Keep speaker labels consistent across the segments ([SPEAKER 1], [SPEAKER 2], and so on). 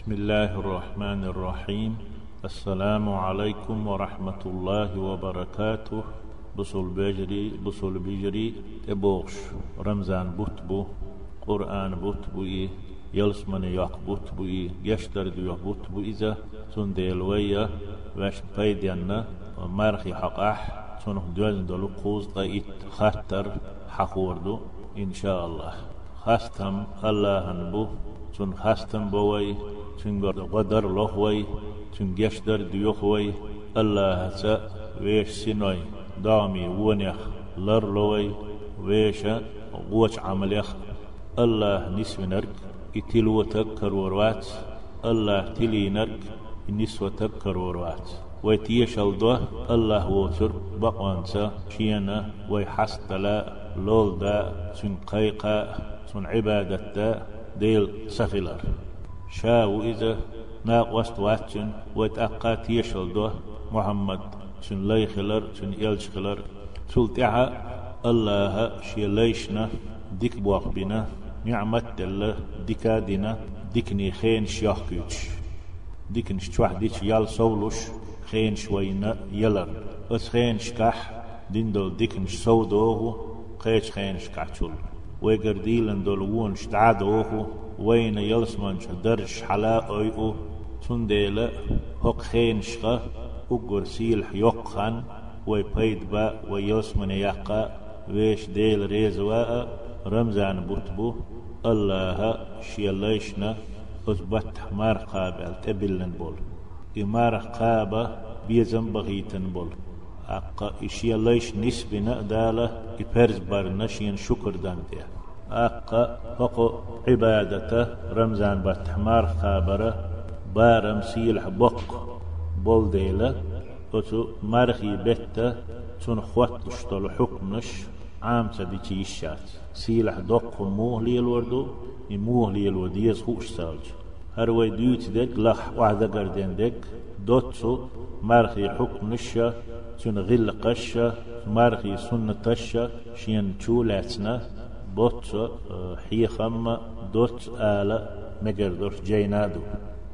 [SPEAKER 1] بسم الله الرحمن الرحيم السلام عليكم ورحمة الله وبركاته بصل بجري بصل بجري تبوش رمزان بوتبو قرآن بوتبو يلسمن يق بوتبو يشتر دو بوتبو إذا تون ديلوية واش مارخي حقاح تون دوزن دولو قوز طيت خاتر حقوردو إن شاء الله خاستم الله نبو تون خاستم بوي تون قدر لخوي تون جشدر ديوخوي الله سا ويش سينوي دامي ونيخ لر لوي ويش قوش عمليخ الله نسمنرك اتلو تكر وروات الله تلي نرك النسوة تكر وروات ويتيش الدوه الله وتر بقوانسا شينا ويحستلا لول دا سن قيقا سن عبادة دا ديل سخلر شاو إذا ناق وست واتشن ويتأقا تيشل دوه محمد سن لي خلر سن يلش خلر سلطعها الله شي ليشنا ديك بواق بنا نعمت الله ديكادنا ديكني خين شياخكيتش ديكن شتوح ديش يال سولوش خين شوينا يلر. أس خين شكح دين دول ديكن سودوه قيش خين شكحتول ويقرديلن دول وون شتعادوه وين يلسمن درش حلا اويو تنديل هق خين شقه وقر سيلح يقخن ويبيد با ويلسمن يقا ويش ديل ريزواء رمزان بوتبو الله شيليشنا أثبت مار قابل تبلن بول. إمار قابة بيزن بغيتن بول. أقا إشيليش نسبنا دالة إبرز برنشين شكر دانتيا أقا فقو عبادته رمزان بتحمار خابرة بارم سيلح بق بول ديلا أتو مرخي بيتا تون خوات لشتول حكمش عام تدي يشات سيلح دق موه لي الوردو يموه لي الوديز خوش سالج هر وي ديوت دك لح وعدا قردين دك دوتسو مرخي حكم نشا تون غل قشا مرخي سنة تشا شين تشولاتنا بوت حيخم دوت آلا مقردور جينادو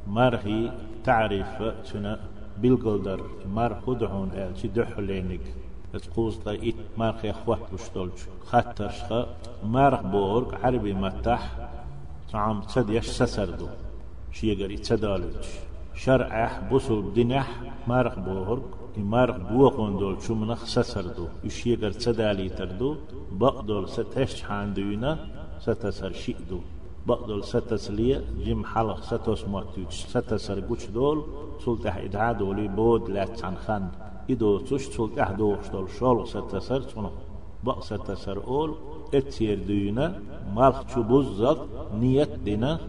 [SPEAKER 1] مرخي تعرف تنا بالقلدر مر خدعون آل شي دحلينك تقوز تا إت مارخ يخوات بشتولج خطر شخا مارخ بورق عربي متح تعام تسد يش سسردو شي يقري تسدالج شرع بوصل دنح مارخ بورق مارخ بوقون دول شو منخ سسردو يش يقر تسدالي تردو بقدول ستش حاندوينا ستسر شئدو بقدول ستسلية جيم حلق ستوس ماتوش ستسر قوش دول سلطح إدعادولي بود لاتسان خان إدو تش تلت أحدو شتول شول ستسر تنو بق ستسر أول اتسير دينا مالخ بوزت نيت دينا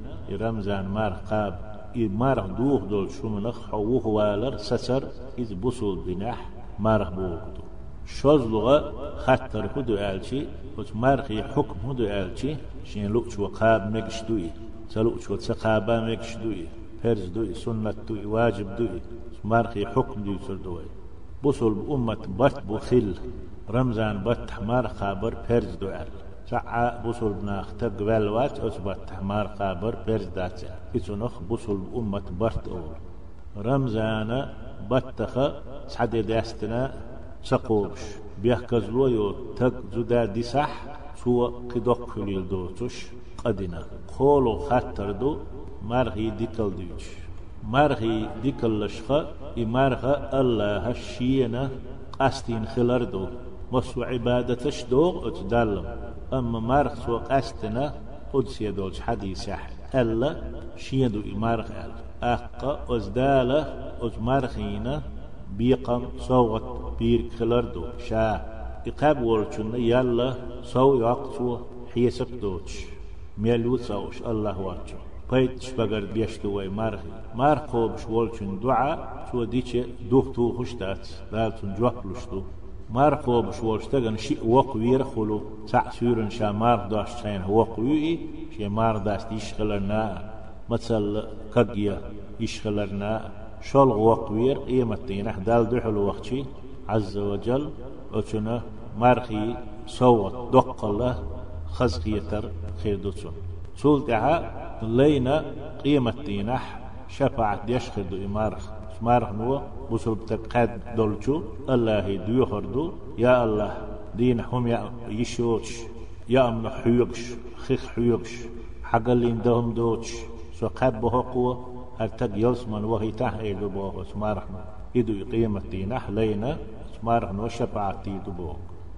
[SPEAKER 1] رمزان مار قاب إي مارخ دوخ دول شمنخ حووه والر سسر إذ بوصل بناح مارخ بوغدو شوز لغة خطر هدو آلشي وش مارخي حكم هدو آلشي شين لوكش وقاب مكشدوي سلوكش وتسقابا مكشدوي فرز دوي سنة دوي واجب دوي مارخي حكم دوي سردوي بوصل بأمة بات بخل رمزان بات حمار خابر فرز دوار سعى بوصل بناخ تقبل وات أثبت حمار خابر فرز دات إتنخ بوصل بأمة بات أول رمزان باتخ سعد داستنا سقوش بيحكزلو يو تق زدا دي صح سوى قدق خليل دوتش قدنا خولو خطر دو مرغي ديكل ديوش مرغي ديكل لشخة إمارغة الله الشينا قاستين خلردو مسو عبادتش دوغ اتدلم. أما مارغ سو قاستنا قدس يدولش حديث ألا شيدو إمارغ أل أقا أزدالة أزمارغينا بيقم صوغت بير خلردو. شا إقاب ورچون يلا سو يقصو حيسب دوش ميلو سوش الله واتشو بيت شبغر بيشتو وي مارخي مارخو بشولچن دعاء شو ديچه دوخ تو خوشتات دالتون جوكلشتو مارخو بشولشتغن شي وق وير خلو. تع سورن شا مار داش شين وق وي شي مار داش يشغلنا مثل كقيا يشغلنا شول وق وير قيمتين دال دحل وقتي عز وجل وچنا مارخي صوت دق الله خزقيتر خير دوتون سولتها لينا تينح شفاعة يشخد إمارخ إمارخ نو بسر بتقاد دولشو الله دو يا الله دين هم يا يشوش يا أمن حيوكش خيخ حيوكش حقلين دهم دوش سو قد بهقوة هرتق يلسمن وهي تحيل بوغ إمارخ إدو قيمة دينه لينا إمارخ نو شفاعة تيدو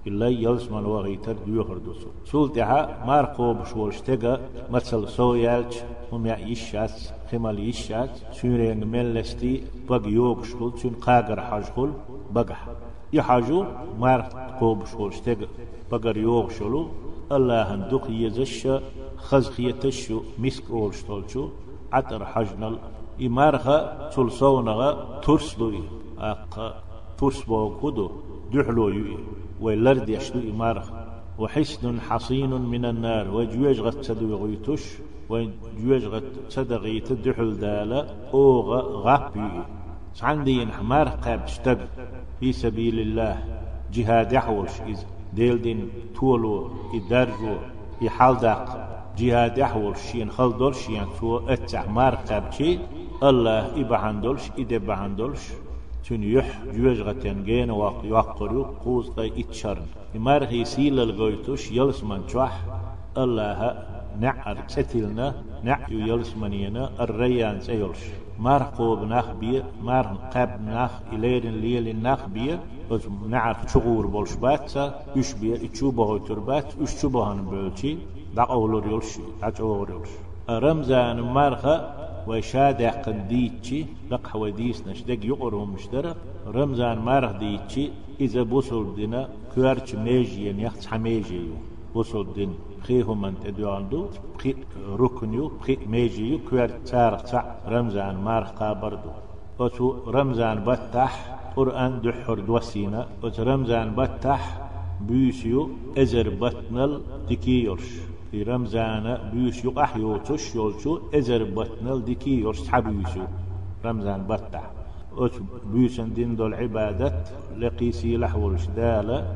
[SPEAKER 1] بوغ إلا يلسمن وغيتر ديوخر دوسو سولتها مارقو بشولشتغا مثل سو يالج هم يا إيشات خمال إيشات سورين ملستي بغ يوغشول سون قاقر حاجخول بغح يحاجو مارقو بشولشتغا بغر يوغشولو الله هندوق يزش خزخيتشو مسك أولشتولشو عطر حجنل إمارخا تلصونغا ترسلوي أقا ترسبو ولرد يشدو إمارخ وحسن حصين من النار وجوج غت تدو غيتوش وجوج غت تدغي تدحل دالا أوغ غابي. عندي حمار قاب اشتد في سبيل الله جهاد يحوش إذ ديل دين تولو إدارجو. يحال داق جهاد يحوش شين خلدول شين تو أتع مار قاب شي الله إبا عندولش إدبا عندولش تون يح جوج غتين جين واق يوقرو قوز قي اتشرن يمار هي سيل الغويتوش يلس من جوح الله نعر ستلنا نعيو يلس منينا الريان سيلش مار قوب ناخ بيه مار قاب ناخ إليرن ليل ناخ بيه. öz نعر çuğur bolş batsa üç bir üçü boğutur bat üç çubuğun bölçi da olur yolş aç olur yolş Ramzan marha وشاد قديتشي لق حواديس نشدق يقرهم مشترك رمزان مارخ ديتشي إذا بوصل دينا كوارش ميجي يخت حميجي بوصل دين خيهم من تدواندو بخي ركنيو بخي ميجيو كوار تار تع رمزان مارخ قابردو. وتو رمزان بتح قرآن دحر دوسينا. وتو رمزان بتح بيسيو أزر بطنل تكيورش في رمزان بيوش يقح يوتش يولشو ازر بطنل ديكي يورش حبيوشو رمزان بطع أت بيوشن دين دول عبادة لقيسي لحولش دالة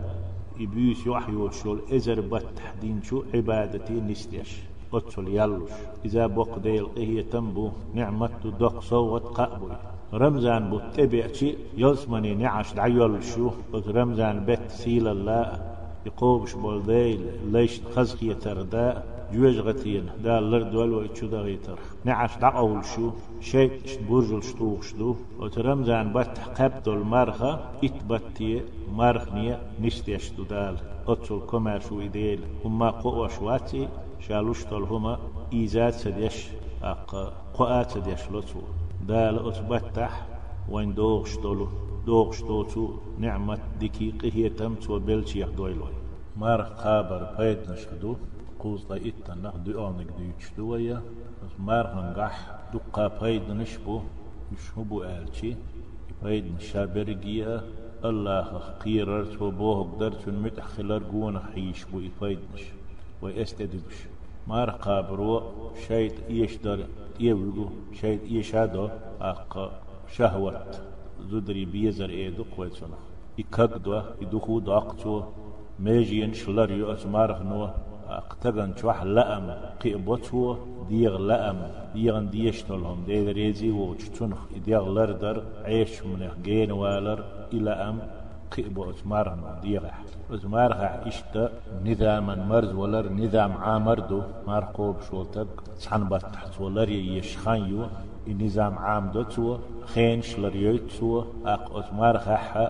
[SPEAKER 1] يبيوش يوح يوشول ازر بطح دين شو عبادتي نستيش أتسل يلوش إذا بق ديل إهي تنبو نعمة دق صوت قابل رمزان بتبعتي يلسمني نعش دعيول شو رمزان بيت سيل الله يقوبش بول ديل ليش خزقية تردا جوج غتين دا لرد ول ويتشو دا غيتر. نعش دا أول شو شيء برجل شتوخ شدو وترمزان بات قبض المرخة اتبتي مرخنية نستيشتو دال. أتصل كمار شو إديل هما قوة شواتي شالوش هما إيزاد سديش أق قوات سديش لطو دال أتبتح وين دوغش دولو. دوغش دوتو نعمة دقيقة هي تم تو بلشي يخدويلوي مار خابر بيد نشهدو قوز لا إتنا دي أونك دي يشدويا مار هنقح دقا بيد نشبو يشهبو آلشي بيد نشابرقيا الله قيررت وبوه قدرت متأخلر قونا حيش بو يفيدنش ويستدبش مار قابرو شيت يشدر يوغو شيت يشادو أق شهوت. زدري بيزر ايدو قويتسونا يكاقدوا يدخو داقتو ميجين شلر يو اسمارخ نو. اقتغن شوح لأم. قيبوتو ديغ لأم. ديغن ديشتلهم ديغ ريزي وچتنخ ديغ لردر عيش منخ جين والر. إلى أم قيبو اسمارخ نو. ديغ اسمارخ اشتا نظاما مرز ولر نظام عامردو مارقوب شولتك سحن بطحت ولر يشخان يو نظام عام دو تو خينش لريوت تو اق اسمار خحا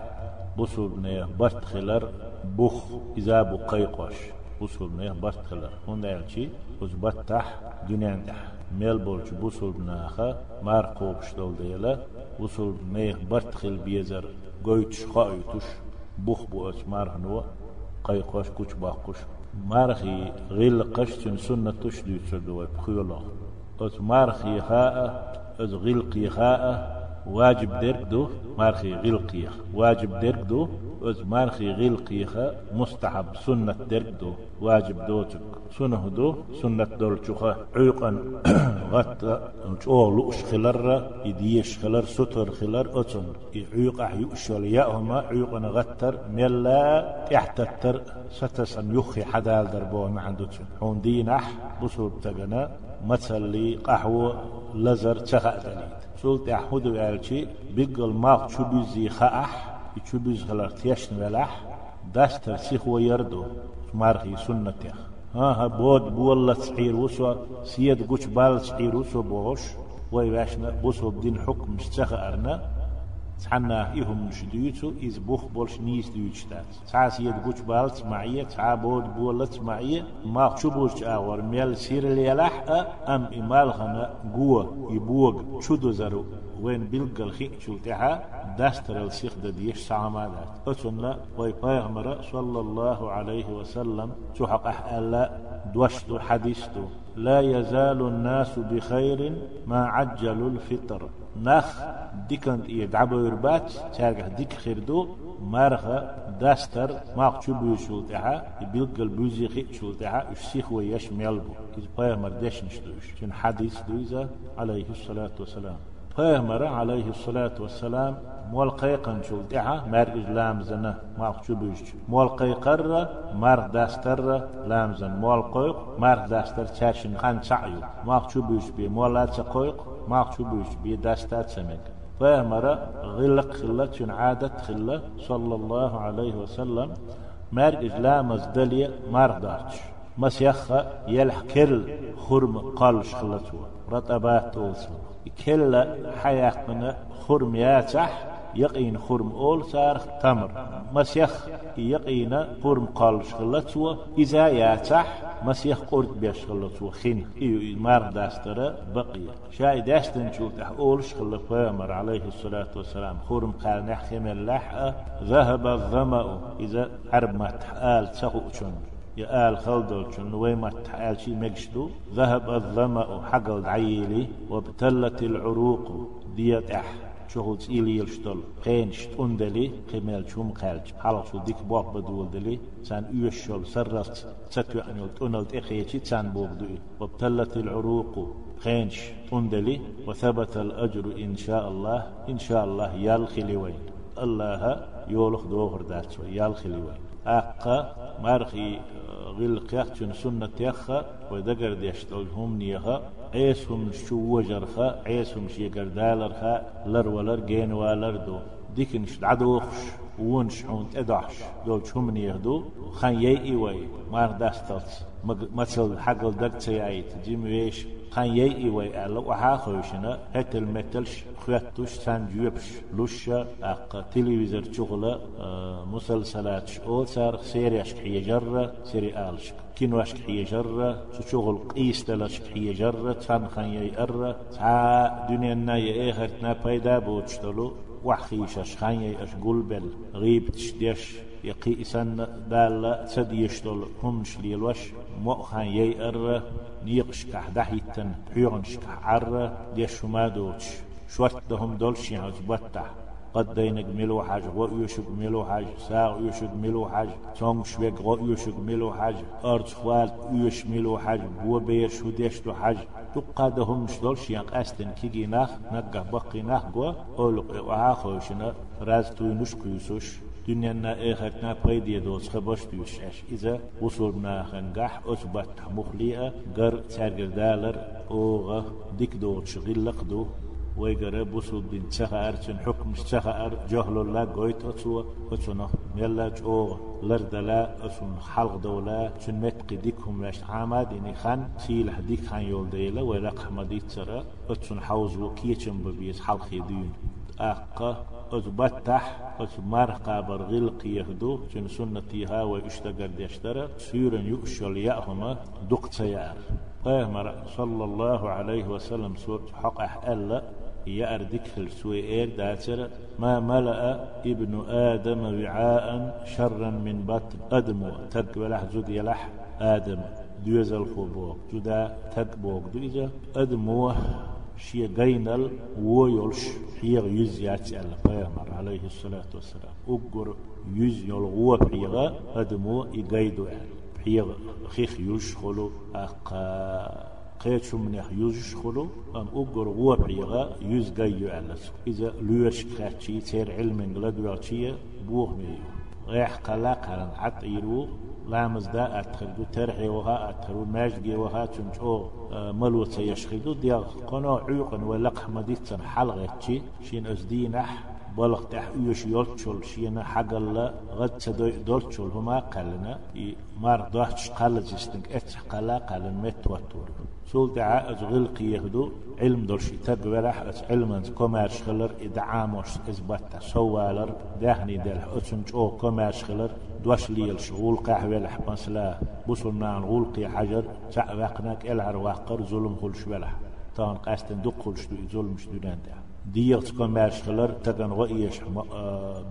[SPEAKER 1] بوسول نه برت خلر بوخ اذا بو قيقوش بوسول نه برت خلر هون دايلشي وز بتح دنيان تح ميل بولش بوسول ناخا مار قوبش دول ديلا بوسول نه برت خل بيزر قويتش خايتوش بوخ بو اسمار هنو قيقوش كوش باقوش مارخي غيل قشتن سنة تشدي تشدو بخيولا أتمارخي خاء از غلقي خاء واجب درك دو مارخي غلقي واجب درك دو از مارخي غلقي خا مستحب سنة درك دو واجب دوتك سنة دو سنة دول چوخا عيقا غط أو لؤش خلر يديش خلر ستر خلر اتن عيقا يؤشل يأهما عيقا غتر ملا احتتر ستسن يخي حدال دربو ما عنده هون دينح بصور تغنى مثل لي قحوة لزر تخأ دليل سلطة أحمد وعلشي بيقل ما شبيزي خأح يشبيز غلر تيشن ولح داستر سيخ ويردو مارغي سنته ها ها بود بولا تحير وسو سيد قوش بال تحير وسو بوش ويباشنا بوسو بدين حكم مستخ أرنا. تحنا إيهم مش ديوتو إز بوخ بولش نيس ديوتشتات تحا سيد قوش بالت معية تحا بود بولت معية ما تشبوش آور ميال سير ليلاح أم إمال خنا قوة يبوغ شدو زرو وين بلقل خي شلتها داستر السيخ ديش سعمالات أتنا وي پیغمبر صلى الله عليه وسلم تحق أحألا دوشتو حديثتو لا يزال الناس بخير ما عجلوا الفطر نخ ديكنت يدعبو يربات تارجع ديك خيردو مارغا داستر ما تشبو شولتها يبلغ بوزي خي شولتها يشسيخ ويش ميلبو كيز باير مردش نشتوش شن حديث دويزا عليه الصلاة والسلام پیغمبر عليه الصلاة والسلام مول قيقن شو دعا مار إجلام زنا ما خشبوش مول قيقر مار داستر لامزن مول قيق مار داستر تشاشن خان سعيو ما خشبوش بي مولات قيق ما خشبوش بي داستات سمك. پیغمبر غلق خلة شن عادة خلة صلى الله عليه وسلم مار إجلام زدلية مار دارش مسيخ يلح كرل خرم قالش خلتو رطبات توسو كل حياتنا خرم ياتح يقين خرم أول صار تمر. مسيخ يقين خرم قال شغلتوا إذا ياتح مسيخ قرد بيش شغلتوا خين. إيو مار داسترا بقية. شاي داستن شو أول شغل فامر عليه الصلاة والسلام. خرم قال نحكم اللحقة ذهب الظمأ. إذا عرب ما تحال تسخو يا آل خلدل شن. ويما تعال شي مجشدو ذهب الظمأ. حق العيلي وابتلت العروق. ديت أح. شغل إلي يلشتل قين شت أندلي قمال شوم قالج حالا شو ديك بوق بدول دلي سان يوشل سرست ستو أن يلتونلت إخيتي بوق دوي وابتلت العروق قينش أندلي وثبت الأجر إن شاء الله إن شاء الله يالخلي وين الله يولخ دوغر داتشو يالخلي وين أقا مارخي غيل قياقتن سنة يخا ودقر ديشتل هم نيخا عيسهم شو وجرخا عيسهم شي قردالرخا لر ولر جين والر دو. ديكنش عدوخش ونش حون تدعش دول شو من يهدو؟ خان يي وي مار داستلت مثل حقل دك تيايت جيم ويش. خان يي وي على وحا خوشنا هت المتلش خواتوش سان جيبش لوشا. أق تلفزيون شغلة مسلسلات أو صار سيري اشك هي جرة. سيري الش كينو اشك هي جرة. شغل قيس تلش هي جرة. تان خان يي ار تا دنيا نا يي اخرتنا پیدا بوچتلو. وحخيش اشخان يي اش قلبل غيب تشديش يقيسن دال تد يشتل همش ليلوش مؤخان يي ار نيقش كحدحيتن حيونش كحر ديش ما دوتش شوت دهم دولش يعني بطح قد دينك ملو حاج غو يشك ملو حاج ساغ يشك ملو حاج تونغ شوك غو يشك ملو حاج أرض خوال يش ملو حاج بو بير شو ديش دو حاج تقادهم مش دولش يعني قاستن كيجي ناخ نقه بقي ناخ غو أولق وعاخوشنا راز توي نشكو يسوش دنيانا إخرنا بيدي دوس خبش بيوشش إذا وصلنا خنجح أثبت مخليئة قر تارجر دالر أوغا ديك دور شغل دو ويجرى بوسو دين تسخا أرتن حكم تسخا أر جهل الله قويت أتوا أتونا يلا جو لردلا أتون حلق دولا تن متق ديكهم لاش عامد إني خان سيل ديك خان يول ديلا ولا قحمدي ترى أتون حوز وكيتشم ببيز حلق يدين أقا أتبتح أتمار قابر غلق يهدو جن سنتي هاوى اشتغل ديشترى سيرا يؤشل يأهما دق سيار قيمر صلى الله عليه وسلم سورة حق أحأل يأردك السوي إير داتر ما ملأ ابن آدم وعاء شرا من بطن. أدم تقبل زود يلح آدم. دوز الخبوك جدا تقبوك دوزا أدمو شي غينل ويولش حيغ يز ياتي پیغمبر عليه الصلاة والسلام. أقر يز يول غو حيغ أدمو إغايدو حيغ خيخ يشخلو أقا. قيت شو من يوزش خلو أم أقر حيغ يز غايو علس إذا لوش كاتشي تير علم غلد وعشية بوغ ميو غيح قلاق هلن عط إيرو لامز دا أتخل دو ترحي وها أتخل وماجدي وها تنجو آه، ملو تيشخدو ديال قنو عيقن ولق مديتن حلغة شين أزدينح بلغ تح يوش يلتشل شينا حق الله غد تدو دولتشل هما قالنا مار دوحش قال جستنك اتح قلا قالن مت وتور سول دعاء غلق يهدو علم درشي تقبلح اس علما كوميرش خلر. ادعاموش ازبط سوالر. دهني دل اتسنج أو كوميرش خلر. دوش ليل شغول قهوة لح مثلا بوصلنا غولقي حجر. تعوقناك العر واقر ظلم خلش بلح تان قاستن دق خلش ظلم شدودان ده ديغت كماش خلر تكن غئيش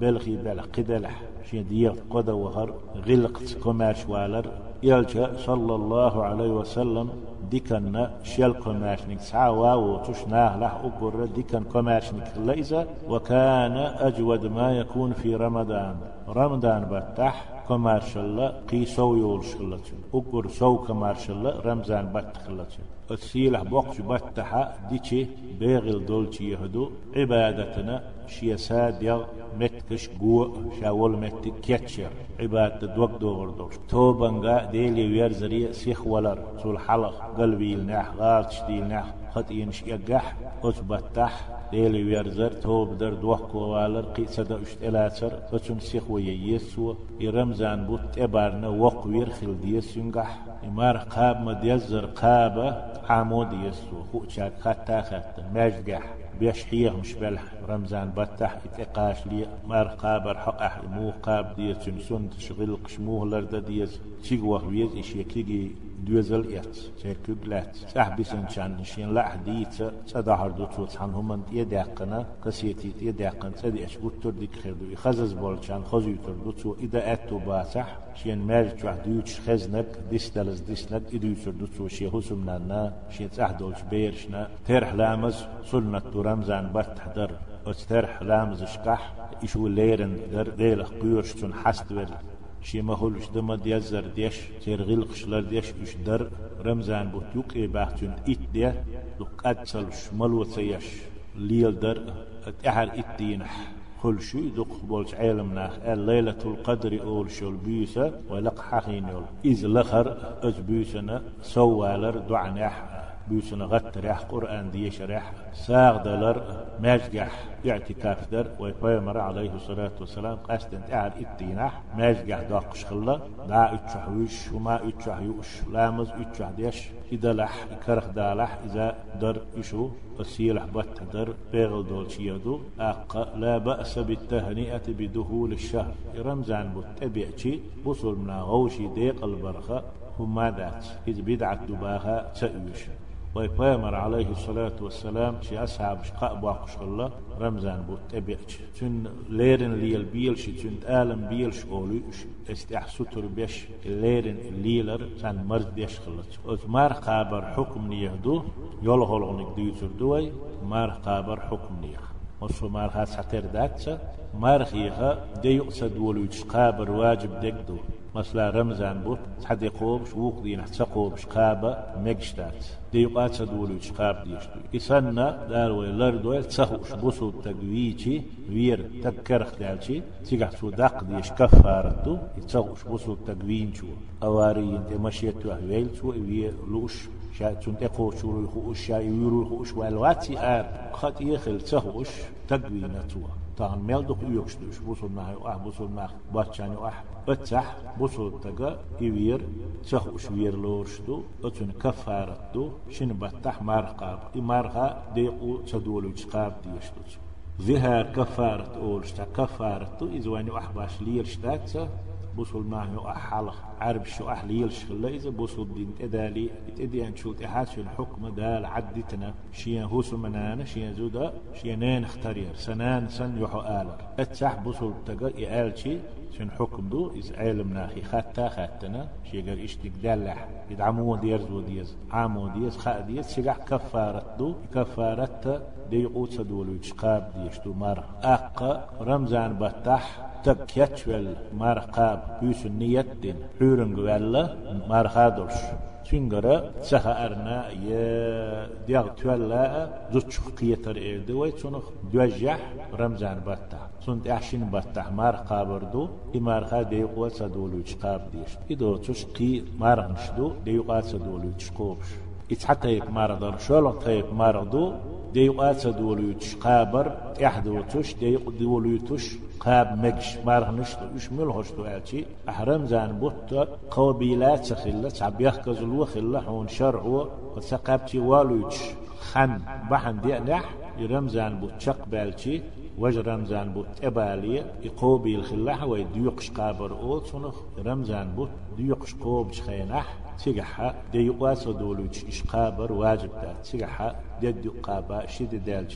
[SPEAKER 1] بلغي بلغ قدلح. شي ديغت قدا وهر غلقت كماش والر. يلجا صلى الله عليه وسلم ديكن شيل كماشنك سعوا وتشناه له أقر ديكن كماشنك ليزا وكان أجود ما يكون في رمضان. رمضان بتح كمارشلا قي سو يول شلتن أقر سو كمارشلا رمضان بت خلتن السيلح بوقش بتحا ديشي بيغل دولتي يهدو. عبادتنا شيا ساديا متكش قوة شاول مت كيتشر عبادة دوق دور دور توبنغا ديلي ويرزري سيخ ولر. سول حلق قلبي النح غارتش دي النح خط ينش يقح أتبتح ديلي ويرزر توب در دوح كوالر قي سدا اشت إلاتر فتون سيخ وييسو يرمزان بوت ابارنا وق ويرخل ديس ينقح إمار قاب ما ديزر قابة عمود يسو خو شاك خطا خطا ماجدح. بيشحيه مش بلح. رمزان بتح اتقاش لي. مار قابر حق أح مو قاب دي سن تشغل قشموه لرد دي تيغوه ويز إشي كيجي دوزل شيكوب لات صح بيسن شان شين لا حديث. تدهر دو توت عن هم يدقنا قسيتي يدقن تدي أش بوتر ديك خيدو يخزز بول شان خزيوتر دو تو. إذا أتو باسح. شين مارج واحد دوتش خزنك. ديستلز ديسنك إدوتر دو تو. شي حسم نانا. شين صح دولش بيرشنا. ترح لامز. سنة رمزان بات حدر. أسترح لامز شقح. إشو ليرن در. ديلخ قيورش تون حست شي ما هولش دما ديزر ديش سير غلقشلر ديش اش در. رمزان بو توق إي باحتون ات دي لو قاتل شمال وتيش ليل در أتحر اتينح كل شيء دق بولش علمنا الليلة القدر أول شو البيسة ولق حقين إذ لخر أز بيسنا سوالر دعناح. بيسنا غت ريح قرآن ديش ريح ساغ دلر ماجح اعتكاف در ويبيمر عليه الصلاة والسلام قاستن تعال اتيناح ماجح داقش خلا دا اتشحوش وما اتشحيوش لامز اتشحديش إذا لح كرخ دالح إذا در إشو السيلح بات در بيغل دول شيادو أق لا بأس بالتهنئة بدخول الشهر. رمزان بوت أبيعشي بصل من غوشي ديق البرخة هما ذات إذ بدعة دباها تأيوش ويبامر عليه الصلاة والسلام شي أصحاب شقاء باقش الله رمزان بوت تبيعش تن ليرن ليل بيلش تن آلم بيلش أولوش استح ستر بيش ليرن ليلر سان مرز بيش خلت أز مار قابر حكم نيهدو يول هولغنك ديوتر دوي مار قابر حكم نيه وصو مار خاص حتر داتسا مار خيخا دي يقصد ولوش قابر واجب دكدو Mesela Ramazan bu, hadi kovmuş, uğuk diyin, hatsa kovmuş, kaba, megştat. Deyukat sadulu çıkab diyiştu. İsanna, darvay, lardoy, tsahuş, busu tagviçi, vir, takkarık dalçi, tigah sudak diyiş kaffaratu, tsahuş, busu tagvinçu. Avariyin, temaşiyetu ahvelçu, vir, luş, شاتون اقو شورو يخوش شاي ويرو يخوش والواتي ار خط يخل تهوش تقوي نتوه tahan meldok üyökstüş busul nah ah busul nah bahçani ah ötah busul taga ivir çah uş virlorştu ötün kafarattu şin battah marqab imarqa deyqu çadulu çıqab diyştu ظهر كفارة أول شتا كفارة إذ واني أحباش لير شتاكسة بوصل معه أحال عرب شو أحليل إذا بوصل دين تدالي تدي أن شو تحاس الحكم دال عدتنا. شيا هو سمنانا شيا زودا شيا نين اختارير سنان سن يحو آلر اتسح بوصل تقا إعال شي شن حكم دو إز علم ناخي. خاتا خاتنا شي قال إشتك دالح يدعمو ديرز وديز عامو ديز خا ديز شقح كفارة دو. كفارة دي قوت سدولو يتشقاب ديش دو مار أقا رمزان بطح تك يتشول مارقاب بيس النيت دين حورن ولا مارخادوش تنجرا سها أرنا ي ديغ تولا زوتش قيتر إيدي وي تنخ دوجح رمزان باتا سنت أحشين باتا مار قابردو إمار خا ديقوا سدولو قاب ديش إدو تش قي مار نشدو ديقوا سدولو قوبش إتس حتى يك مار دار شولو تيك مار دو ديقوا سدولو قابر إحدو تش ديق دولو تش قاب مجش مارغ نشتو إش ملهشتو أتي أحرم زان بوت قوبيلات سخلة تعبيخ كزلو خلة حون شرعو وثقابتي والوش خن بحن دي نح يرمزان بوت شق بالتي وج رمزان بوت إبالي يقوبي الخلاح ويديقش قابر أوت سنخ رمزان بوت ديقش قوبش خينح تيجحا دي يقاس دولوش إشقابر واجب دا. تيجحا دي قابا شد دالج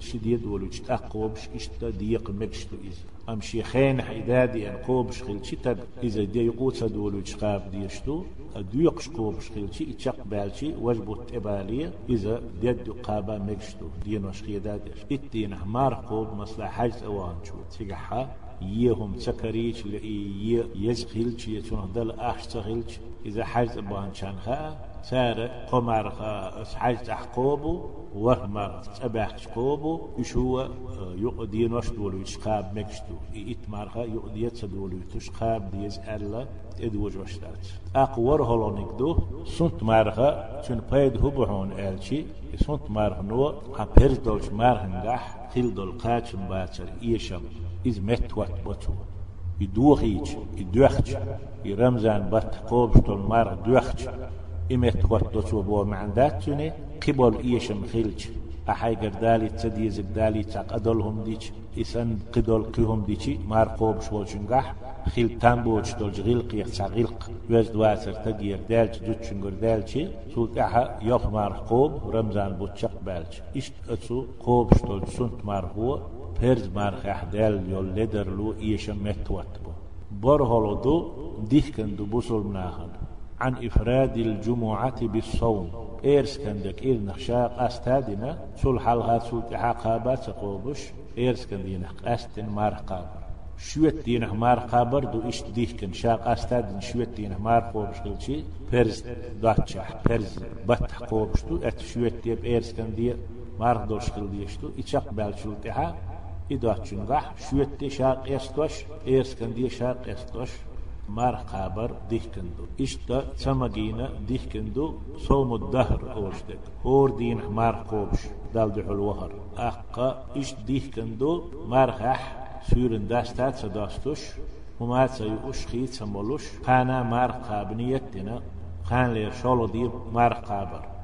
[SPEAKER 1] شد يدولوش تقوبش إشتا ديق مكشتو إز. أمشي خين حيدادي أن قوبش خلشي تب إذا دي يقوس دولوش قاب ديشتو خلشي إتشق بالشي وجبت إبالية إذا دي قابا مكشتو دين وشخي دادش. إتين مار قوب مصلح حجز أوان شو. تيجحا يهم سكريش لإي يزخلش يتونه دل أحش تخلش إذا حجز بان خا سار قمر خا حجز أحقوبو وهمر أباح شقوبو يشو يقدين وشدولو يشقاب مكشتو إتمار خا يقدي يتسدولو تشقاب ديز ألا. إدوج وشتات أقور هلونيك دو سنت مارخا شن بايد هبهون آلشي سنت مارخ نو ها بيرز مارهنجح خيل دول قاتشم باتر إيشم إز مت وات بطو يدوخيج يدوخج يرمزان بات قوبشتول مار دوخج إمت وات بطو بو معنداتوني قبل إيشم خيلج أحي قردالي تسدي زقدالي تاق أدولهم ديش إسان قدول قيهم ديشي مار قوبش والجنقح خيل تامبوش دول جغيلق يخسع غيلق. ويز دواسر تقير دالج دوتشنقر دالشي سوت أحا يوخ مار قوب رمزان بوتشق بالج. إشت أتسو قوبش دول سنت مار هو فرز مارخ أحدال يول لدر لو إيشا متوات بو. برهلو دو ديكن دو بوصل مناخن. عن إفراد الجمعة بالصوم. إيرس كندك إير نخشاق أستادنا سول حلغة سول عقابات قوبش إيرس كندينك أستن مار قابر شويت دينه مار قابر دو إشت ديكن شاق أستادن شويت دينه مار قوبش قلشي فرز داتشح فرز بطح قوبش دو أت شويت ديب إيرس كندير مار دوش قل ديشتو إتشاق بالشلتها إدواتشنغح شويت شاق يستوش إيرس كندي شاق يستوش مار قابر ديكندو إشتا تمجينا ديكندو صوم الدهر أوشتك. هور دين مار قوبش. دال دحل وهر. أقا إش ديكندو مارخح سورن داستات سداستوش. وما تسيوش خيت سمولوش. قانا مار قابنيتنا قان لير شولو دي مار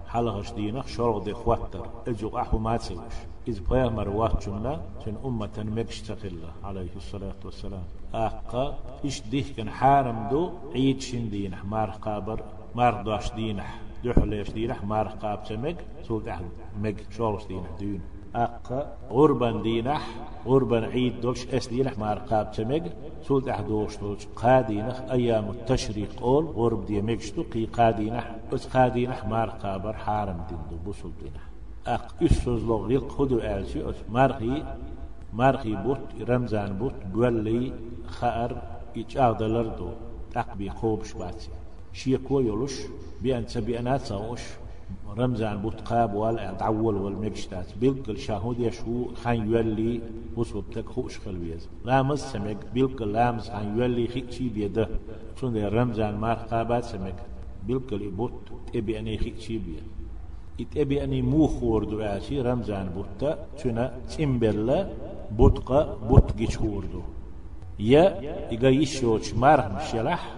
[SPEAKER 1] حلقش دينك شولو دي خواتر. اجو أحو ما تسيوش إذ بيامر واتشنا تن أمة مكشتقلة عليه الصلاة والسلام. أقا إيش ديه كان حارم دو؟ عيد شن دينح مار قابر مار داش دينح دحليش دينح مار قاب تمك سولت أحد مك شولش دينح دين أقا غربا دينح غربا عيد دوش إس دينح مار قاب تمك سولت أحد دوش دوش قادينح أيام التشريق قول غرب دي مكشتو قي قادينح أس قادينح مار قابر حارم دين دو بوصل دينح. أق إسوز لغ يلق خدو آلشي أس مارخي مارخي بوت رمزان بوت بولي خأر إيجاغ دلردو أقبي خوبش باتي. شيكو يولوش بأن تبيانات سوش رمزان بوت قاب وال تعول والمكشتات بيلك الشاهود يشو خان يولي وصوب تك خوش خلويز لامز سمك بيلك لامز خان يولي خيشي بيده. شون رمزان مار قابات سمك بيلك الإبوت تبي أني خيشي بيده اتبي أني مو خوردو آشي رمزان بوتا. تنا تيمبرلا بوتقا بوتقي خوردو يا إيجا يشوش مارح مشلح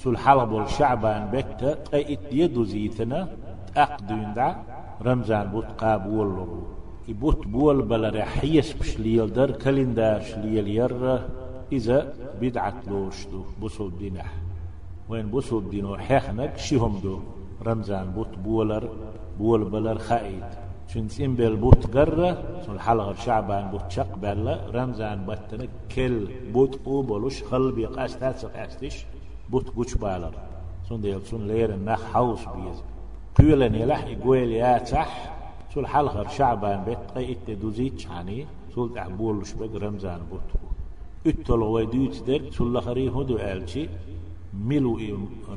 [SPEAKER 1] تول حلب الشعبان بكتا. قيت يدو زيتنا. أقدين دع رمزان بوتقا بولو يبوت بول بلا رحيس بشليل در كالندار شليل ير إذا بدعت لوشتو. بوسو دينح وين بوسو دينو حيخنك شيهم دو. رمزان بوت بولر بول بلر خايد شن بل بوت قرة شن حلقة شعبان بوت شق بلا رمزان بطنك كل بوت قوبلوش خلبي قاستات سقاستش بوت قوش بالر. شن ديل شن لير النخ حوس بيز. قيلن يلح يقول يا تح شن حلقة شعبان بيت قيت دوزيت شاني شن تعبولش بق رمزان بوت اتل ويدوت در تل خري هدو آلشي ملو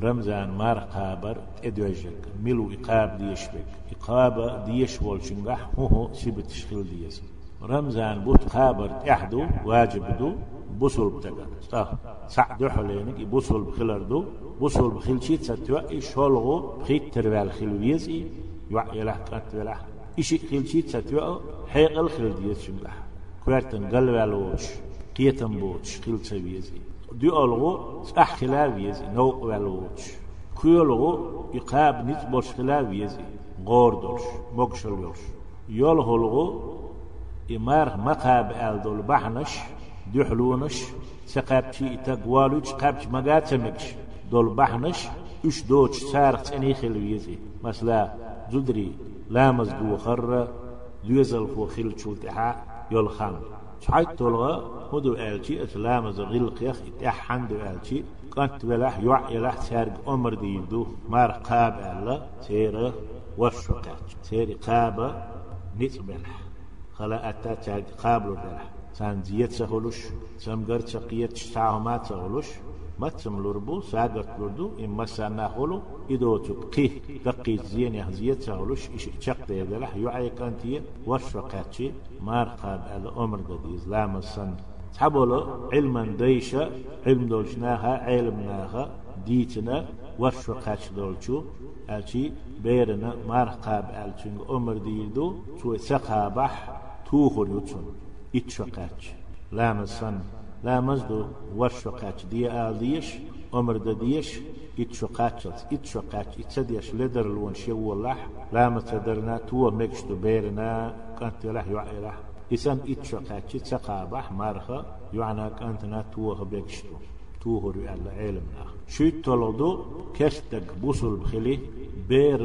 [SPEAKER 1] رمزان مار قابر ادوجك ملو إقاب ديشبك إقاب ديش والشنغح هو سبت شخل ديس رمزان بوت قابر احدو واجب دو بوصل بتغن صح سعد حلينك بوصل بخلر دو. بوصل بخل شيت ستوا شولغو بخيت تربال خلويزي يوع يلح كانت يلح إشي خل شيت ستوا حيق الخل ديس شنغح كوارتن قلوالوش قيتن بوش خل سويزي دي ألغو صح خلاويزي نو والوش كيولغو يقاب نيت بوش خلاويزي غوردوش مقشلوش يولغو إمار مقاب ألدول بحنش دحلونش سقابتي تقوالوش قابت مقاتمكش دول بحنش اش دوش سارت اني خلويزي مثلا زدري لامز دو خر ليزل فو خل شلتها يول خان شحيت تلغى هدو آلتي اتلامز غلق يخ اتحن دو آلتي قنت بلاح يوع يلاح سارق عمر ديدو مار قاب ألا سيرة وشقات سيري قابة نتبلح خلا أتا تاج قابل دلا سان زيت سهولش سمغر تقيت شاهما سهولش ما تسملوربو ساغت لردو إما سانا هولو إدو تبقي دقي زين يهزيت سهولش إش إشاق ديدلا يعي كانتي وشقاتي مار قاب على أمر ديز لام السن تحبولو علما ديشا علم دولشناها علمناها ديتنا وشقاتش دولشو ألشي بيرنا مار قاب ألشنغ أمر ديدو تو سقابح توخر يوتسون اتشقاج لامسن لامزدو ورشقاج دي آليش أمر دديش اتشقاج اتشقاج اتسديش لدر لون شو والله لامس تدرنا تو مكشتو بيرنا. كانت لح يعي لح إسان اتشقاج اتسقابح مارخا يعنى كانتنا تو بيكشتو توهر على علمنا شو تلودو كشتك بوصل بخلي. بير.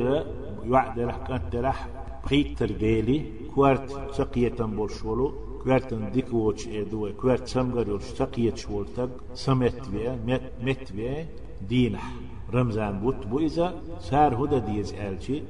[SPEAKER 1] يعد لح كانت لح بخيتر ديلي كوارت سقية بولشولو كوارت ديكوش ادو كوارت سمغريوش سقية شولتك سمت بيه مت بيه دينح رمزان بوت بو إذا سار هدا ديز آلشي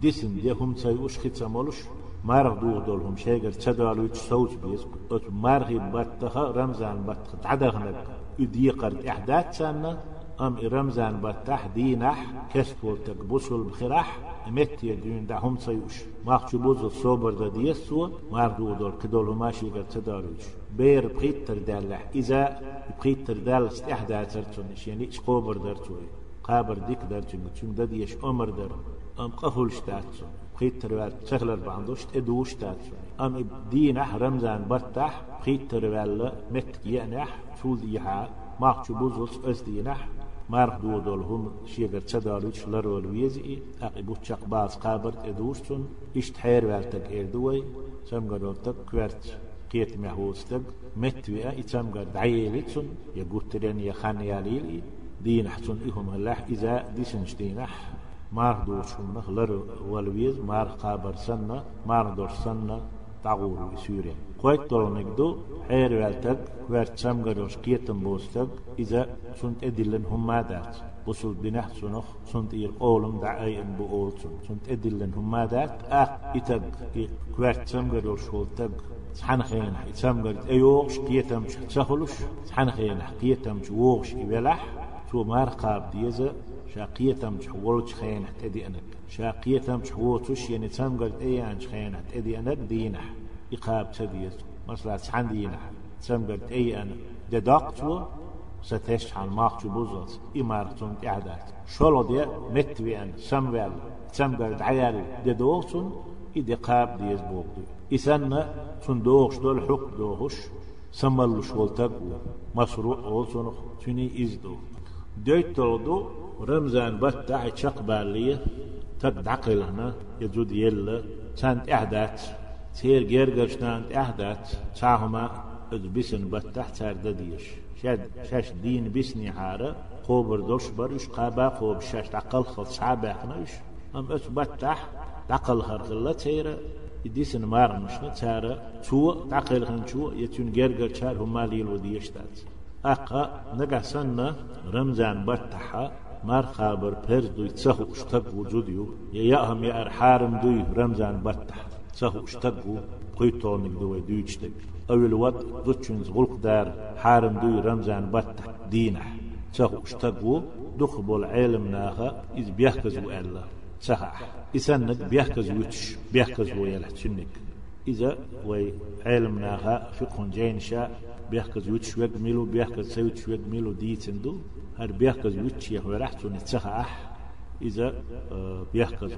[SPEAKER 1] ديسن دي هم سيوش خيتسا مولوش مارغ دوغ دولهم شيغر تشدالو يتش سوج بيز مارغي باتخا رمزان باتخا تعدغنك يدي قرد إحداث سنة أم رمزان باتح دينح كسفول تقبسل بخراح مت يدين دهم سيوش ما بوز الصبر دا ديسو ماردو دول كدول ماشي قد تدارج بير بخيتر دالح إذا بخيتر دال استحدا ترتونش يعني إيش قوبر درتوي قابر ديك درتون تشم دديش أمر در أم قفل شتاتون بخيتر وال سهلر باندوش ادوش تاتون أم دينح رمزان بطح بخيتر وال مت ينح شول ديها ما بوز أسدينح مارك دو دول هم شيغر تدالوش لرول ويزي اقبو تشق باز قابرت ادوشتون اشت حير والتك اردوي سمغروتك كوارت قيت مهوستك متويا اتسمغر دعيلتون يقوترين يخان ياليلي دين حسن إهم الله إذا ديسنش دينح مار دوش هم نخلر والويز مار قابر سنة مار دوش سنة بوستك إذا سنت أدلن هم مادات بصل بنح سنخ سنت إير قولم دعاي إن بقول سن سنت أدلن هم مادات أخ إتق كوارت سمغروش هولتك سحن خين سمغر أيوغش قيتم سخلوش سحن خين قيتم ووغش إبلح تو مار قاب ديزا شاقيتم حولش خين تدي أنك شاقيتم حوتش يعني تمغر أيان خين تدي أنك دينح إقاب تديز مثلا سحن دينح تمغر أي أنا ددقتو ستش عن ماخش بوزوس إمارتون إعداد شولو دي متوين سمويل تمغر عيال ددوغتون إدي قاب ديز بوغدو إسان تندوغش دول حق دوغش. سمالوش والتقو مشروع أولسون تني إزدو ديت تلدو رمزان بتاع تشق بالية تقدعقل هنا يزود يلا سانت إحدات سير جيرجرش نانت إحدات ساهما بسن بتاع سار دديش. شاد شاش دين بسني حارة قوبر دوش برش قابا قوب شاش تعقل خل صعبة خناش أم أس بتاع تعقل هرغلة تيرا يديسن مار مشنا تارا شو تعقل خن شو يتون جرجر شار هما ليل وديشتات أقا نقع سنة رمزان بتحا مار خابر پرز دوی تسخو اشتق وجوديو يا يأهم يا أرحارم دوي رمزان بتح تسخو اشتقو قيتونك دوي أول وقت دوتشنز غلق دار حارم دوي رمزان بطح دينح تخو اشتقو دخبول علم ناخا إذ بيحكز الله صحح إسنك بيحكز ويتش بيحكز ويلح تشنك إذا وي علم ناخا فقه جين شاء بيحكز ويتش ويجميلو بيحكز سويتش ويجميلو ديتندو هر بيحكز ويتش يهوي رحتوني تصحح إذا بيحكز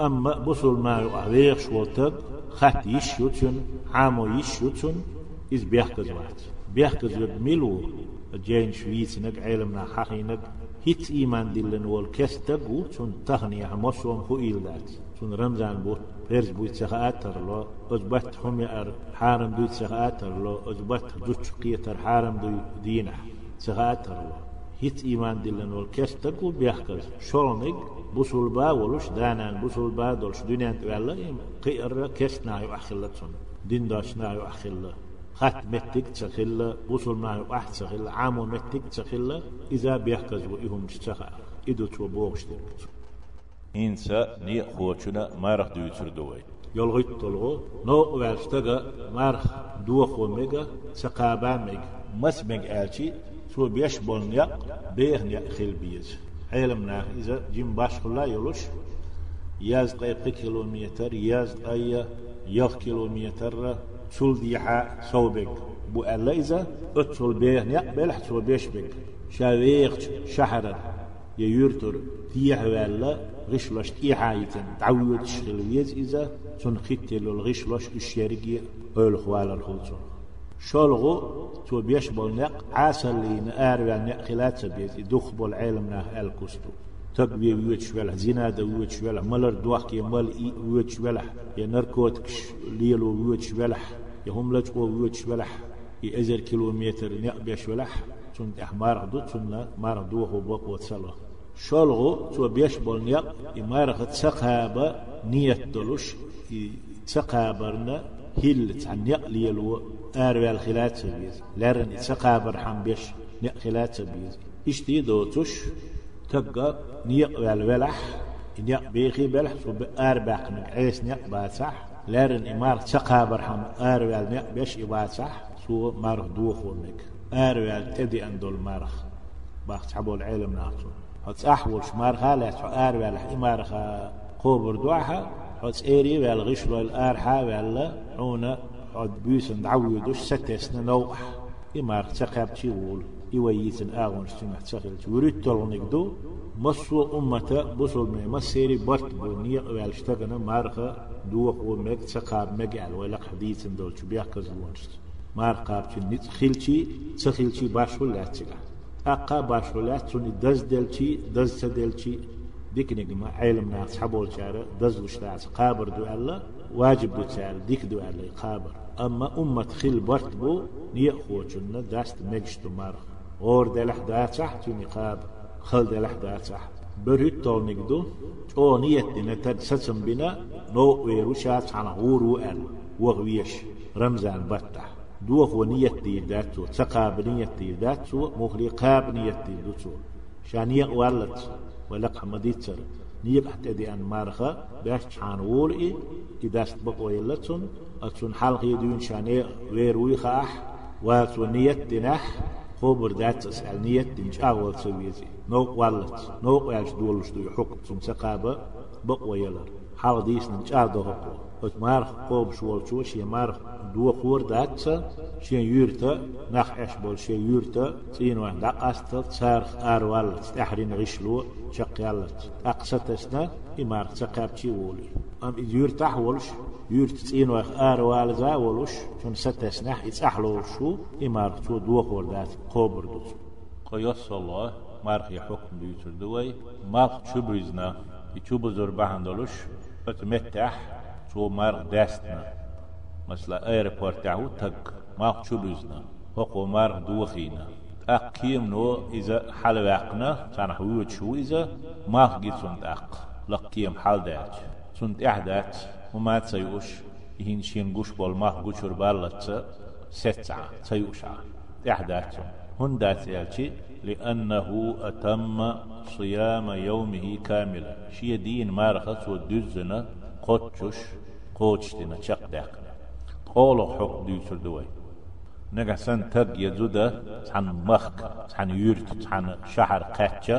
[SPEAKER 1] أما بصل ما يعويق شوتك خط يشيوتن عامو يشيوتن إذ بيحكز واحد. بيحكز يجميلو جين شويت نك علمنا حقينك هيت إيمان دلن وول كستغو تون تغني عمسوم هو إلدات تون رمزان بوت. بيرز بوت سخاتر لو أزبط حمي أر حارم دوت سخاتر لو أزبط دوت قيتر حارم دو دينا سخاتر لو هيت إيمان دلن وول كستغو بيحكز شولنك بوصل با ولوش دانان بوصل با دولش دنيا توالا قير كستنا يو أخلتون دين داشنا يو أخلتون خات متك تخلا وصل معي واحد تخلا عامو متك تخلا إذا بيحكز وإهم تشخا إدو تو بوغشتك
[SPEAKER 2] إنسا ني خوچنا مارخ دويتر دوي
[SPEAKER 1] يلغيت تلغو نو والشتغا مارخ دو خو ميغا سقابا ميغا مس ميغ آلشي سو بيش بولنيا بيغنيا خيل بيز علمنا إذا جيم باش خلا يلوش ياز قيب كيلومتر ياز أي يخ كيلومتر سول ديحا صوبك بو أليزا اتسول بيه نقبل حتسول بيش بك شاويق شهر يورتر تيح ولا غش لش تيحا يتن تعود شغل ويز إذا سن خيتلو الغش لش الشيرجي أول خوال الخلصون شولغو تو بيش نق عاسل لي نقار نق خلات سبيز دخ بول علم نه الكستو تقبي ويت شولا زنا ويت شولا ملر دوخ يا مال اي ويت شولا يا نركوتكش ليلو ويت شولا يا هم لج أو ويت شولا يا ازر كيلومتر نقبي شولا تون احمار دو تون مار دو هو بوك شولغو تو بيش بول نيق يمارغ تسقابا نية دلوش تسقابرنا هيل عن يقلي ألو آروي الخلات سبيز لارن تسقابر حم بيش نيق خلات سبيز إشتي دوتوش تقى نيق والولح نيق بيخي بلح سو أربع نك عيس نيق باتسح لارن إمار تقابر حم أروال نيق بيش إباتسح سو مارخ دوخ ونك أروال تدي أندول مارخ باخت حبول العلم ناقصو. هتس أحولش مارخا لا تحو أروال إمارخ قوبر دوحا هتس إيري والغشلو الأرحا ولا عونا عد بيسن دعويدوش ستسنا نوح. إمارخ تقاب تيول إيويتن آغون سمع تسخل وريد تلغنك دو مصو أمة بصل مي مسيري برت بنية والشتغنا مارخة دوخ ومك تقاب مقال ولا حديث دول تبيع كزوانست مارقاب تنيت خيلتي تخيلتي باشو لاتيلا أقا باشو لاتوني دز دلتي دز تدلتي ديك نجمة علم ناس حبول شارع دز وشتاعس قابر دو الله واجب دو تعال ديك دو الله قابر أما أمة خيل برت بو نية خوچنا داست مجشتو مارخ اور دلح داتح تو نقاب خل دلح داتح بريت طول نقدو أو نيت دينا تد ستم بنا نو ويروشات عن غورو ال وغويش رمزان بطح دوخ ونيت دي داتو تقاب نيت دي داتو مخلي قاب نيت دي داتو شان يقوالت ولق حمديتر. نيب حتى دي أن مارخة باش تحان وولئي إداست بقو يلتون أتون حلقي دون شاني ويروي خاح واتو نيت دينح خبر ذات أسألنية دمش أول سويزي. نوق والت نوق يعش دولش دو حكم سم سقابة بقوى يلر حال ديس نمش أعدو هقو مارخ قوب شوال شو شي مارخ دو خور ذات شي يورتا نخ إش بول شي يورتا سين وين دقست صارخ آر والت تحرين غشلو شق يالت أقصتسنا إمارخ سقابتي وولي أم يورتا حولش يورت تين وخ آر والزا ولوش شون ستة سنح يتسحلو شو إمار تو دو خوردات قبر دوس
[SPEAKER 2] قياس الله مارخ حكم ديوتر دوي مارخ تشبرزنا يتشوب زربان دولوش فتمتح شو مارخ داستنا مثلا ايربورت تعو تك مارخ تشبرزنا هقو مارخ دوخينا أقيم نو إذا حل واقنا سنح ويوت شو إذا مارخ جيت سنت أق. لقيم حال دات سنت إحدات وما تسيوش يهين شين قوش بالما قوشر بالتس ستعة تسيوشا إحداث هن دات يالشي لأنه أتم صيام يومه كاملا شي دين مارخص ودزنا قوتشوش قوتشتنا شق داقنا قولو حق ديوتر دوي نجا سن تق يزودا عن مخك عن يورت عن شهر قاتشا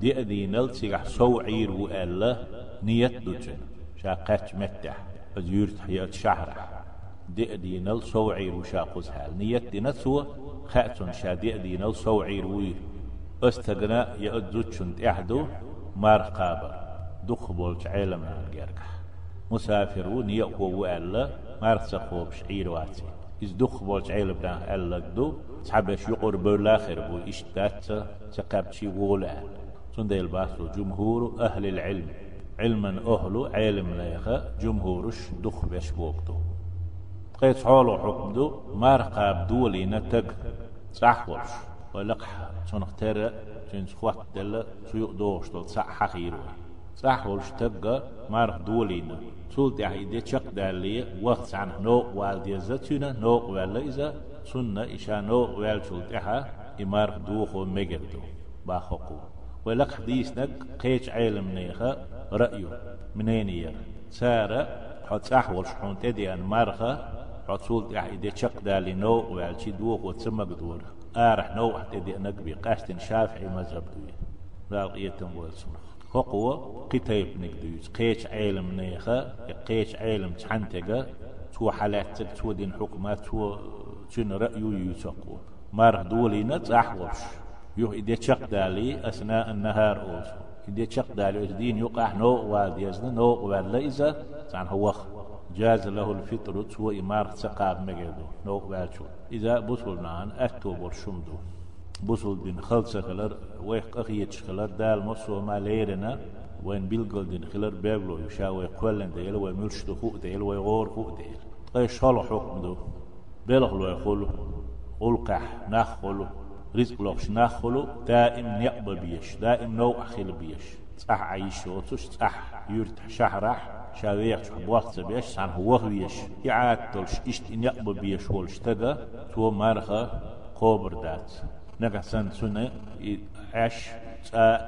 [SPEAKER 2] دي دي نلتسيح سو عير وألا نيت دوتن شا قاتش متح از يورت حيات شهر دي دي نل سو عير وشا قزحال نيت دي نتسوى خاتون شا دي دي نل سو عير وير استغنى يأدوتشن تحدو مار قابر دخ بولش عالم نالجركح مسافر ونيا هو وألا مارسا خوب شعير واتي. إز دخ بولش عالم نال دو تحبش يقر بولاخر بو إشتات تقبشي وولا تنديل باسو جمهور أهل العلم. علما أهل علم ليخا جمهورش دخ بش بوقتو قيت حولو حكم دو مار قاب دولي نتق. صح ورش ولقح تنختار تنس خوات دل سيوق دوش دل صح صح تبقى مار دولينا دي تشق دالي وقت عن نو والدي زتنا نو ولا إذا سنة إشا نو وال سول تحا إمار دوخو مجردو باخوكو ولق حديث نك قيش علم نيخا رأيو منين ير سارة حد صح ورشحون تدي أن مارخا حد دي تشق دالي نو وال شي دوخ وتسمى قدور آرح نو تدي نقبي قاستن شافعي مذهب دوي لا قيتم والسنة هقوة قتيب نقديوز قيش علم نيخا قيش علم تحنتقا تو حالات تو دين حكمات تو تشن رأيو يسقو مار دولينا تحوش يو إدي تشق دالي أثناء النهار أوس إدي تشق دالي دين يقع نو واد يزن نو واد ليزا تان هو جاز له الفطر تو إمار تقاب مجدو نو واد شو إذا بطلنا أكتوبر شمدو. دين خلصة خلر ويق أخيتش خلر دال مصو ما ليرنا وين بيلقل دين خلر بيبلو يشا ويقولن ديل ويملش فوق ديل ويغور فوق ديل. أي شالو حكم دو؟ بلغلو يقولو ألقح نخلو رزق لوش نخلو دائم نقبل بيش دائم نوع خيل بيش. صح عيش وتش صح يرتح شهرح شاويح بوقت بيش عن هو بيش. يعاد تلش إشت إن يقبل بيش ولش تدا تو مارخة قوبر دات. سن سنة عش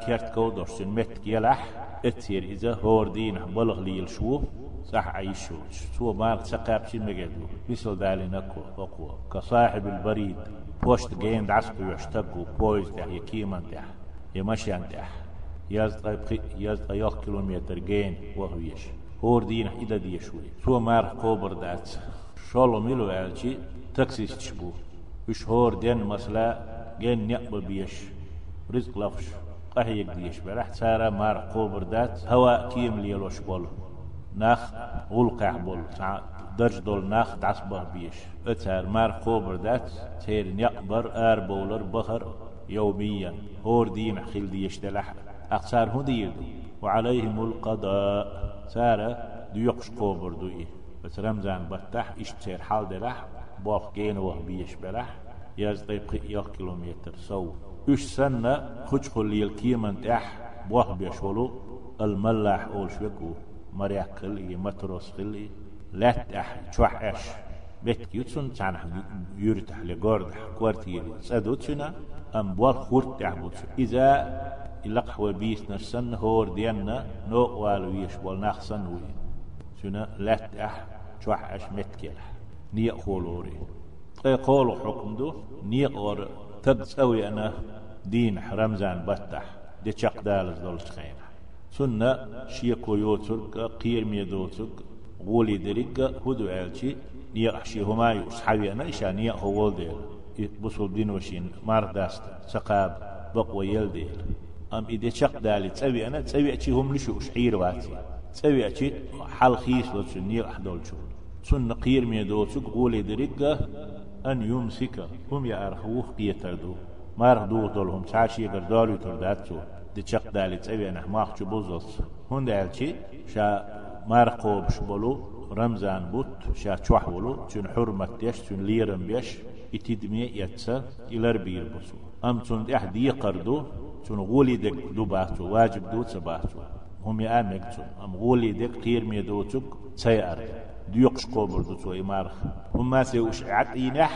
[SPEAKER 2] كيرت كو درسن مت كيلح اتير هور دين بلغ لي الشو صح عيشو سو مارك سقاب شي مجدو مثل دالي نكو أقوى كصاحب البريد بوشت جين دعسكو يشتقو بويز تح يكيمان تح يمشيان تح يزد يزد يخ كيلومتر جين وهويش هور دين إذا دي شوي سو مارك كوبر دات شولو ميلو ألشي تكسيس تشبو وش هور دين مسلا جين يقبل بيش رزق لفش قهيك ديش برح سارة مار قوبر دات هوا كيم ليلوش بول. ناخ غلقع بول. درج دول ناخ تعصبه بيش. اتار مار قوبر دات تير يقبر آر بولر بخر يوميا. هور دين خيل ديش دلح. أقصار هو دير وعليهم القضاء. سارة ديوقش قوبر دوئي بس رمزان بتح اشتير حال دلح. باق جين وه بيش بلح ياز طيب يا كيلومتر. سو. يش سنة خش خلي الكيمن تح بوه بيشولو. الملاح أول شوكو مريح خلي متروس خلي. لا تح تشوحش بيت يوتسون تان يورتح لغورد كوارتير. سادوتشنا أم بوال خورت تحبوت إذا إلق هو بيس نسن هور دينا نو والو يش بول نخسن وي شنا لا تح تشوحش متكلح نيا خولوري. قولوا حكم دو نيقور تدسوي أنا دين رمزان بتح دي شق دالز دول خير سنة شيكو يوترك قير ميدوترك غولي دريك هدو عالشي نيق شي هما يصحابي أنا إشا نيق هو ديل. بصول دين وشين مار داست سقاب بقوى يل ديل. أم إذا شق دالي تسوي أنا تسوي أشي هم لشو أشعير واتي. تسوي أشي حال خيس لتشو نيق أحدول شو. سنة قير ميدوترك غولي دريك أن يمسك. هم يأرخوه قيتردو ما رخدو دولهم تعشي قردالو ترداتو دي چق دالي تسوي أنا ماخ چو بوزلس هون دالشي شا مارقو بشبولو رمزان بوت شا چوحولو چون حرمت ديش چون ليرم بيش اتدمي يتسا إلر بير بسو. أم چون دي أحدي قردو چون غولي دك دو باتو واجب دو تباتو هم يأمك چون أم غولي دك قير ميدو چك تسيار ديوقش قوبر دو تو إمارخ. هم ما سيوش عد ينح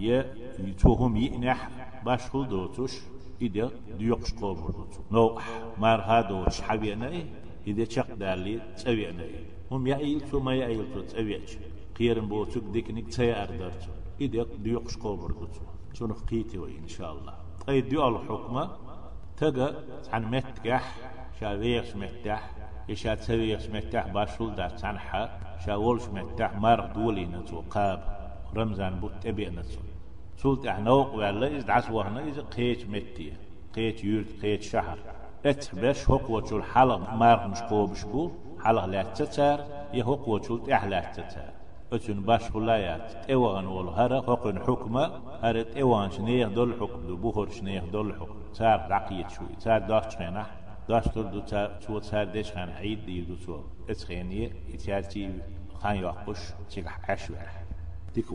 [SPEAKER 2] ي يتوهم ينح باش خل دوتوش إذا ديوقش قوبر دو تو. نو مار هادوش حبي أنا إيه إذا شق دالي تسوي أنا إيه هم يأيل تو ما يأيل تو تسوي قيرن بوتك ديكنيك تسيا أردرت إديك ديوقش قوبر دوتو شنو قيتي إن شاء الله. أي ديو الحكمة تجا عن متكح شاويش متح إشا تسويش متح باشول دا تنحى شاولش متح مار دولي نتو قاب رمزان بوت أبي نتو. سولت احنوق ولا إز دعس وهنا إز قيت متي قيت يورت قيت شهر. اتبش هوك وشول حلق مار مش قوبش بو حلق لا تتار يهوك وشول احلا تتار. أتون باش خلايات تيوان ول هرا حقن حكمة هرا تيوان شنيه دول حكم دو بوهر شنيه دول حكم. تار رقيت شوي تار داش خينه داش تر دو تار تو تار ديش خان عيد دي دو تو اتخينيه اتياتي خان يوقش تيك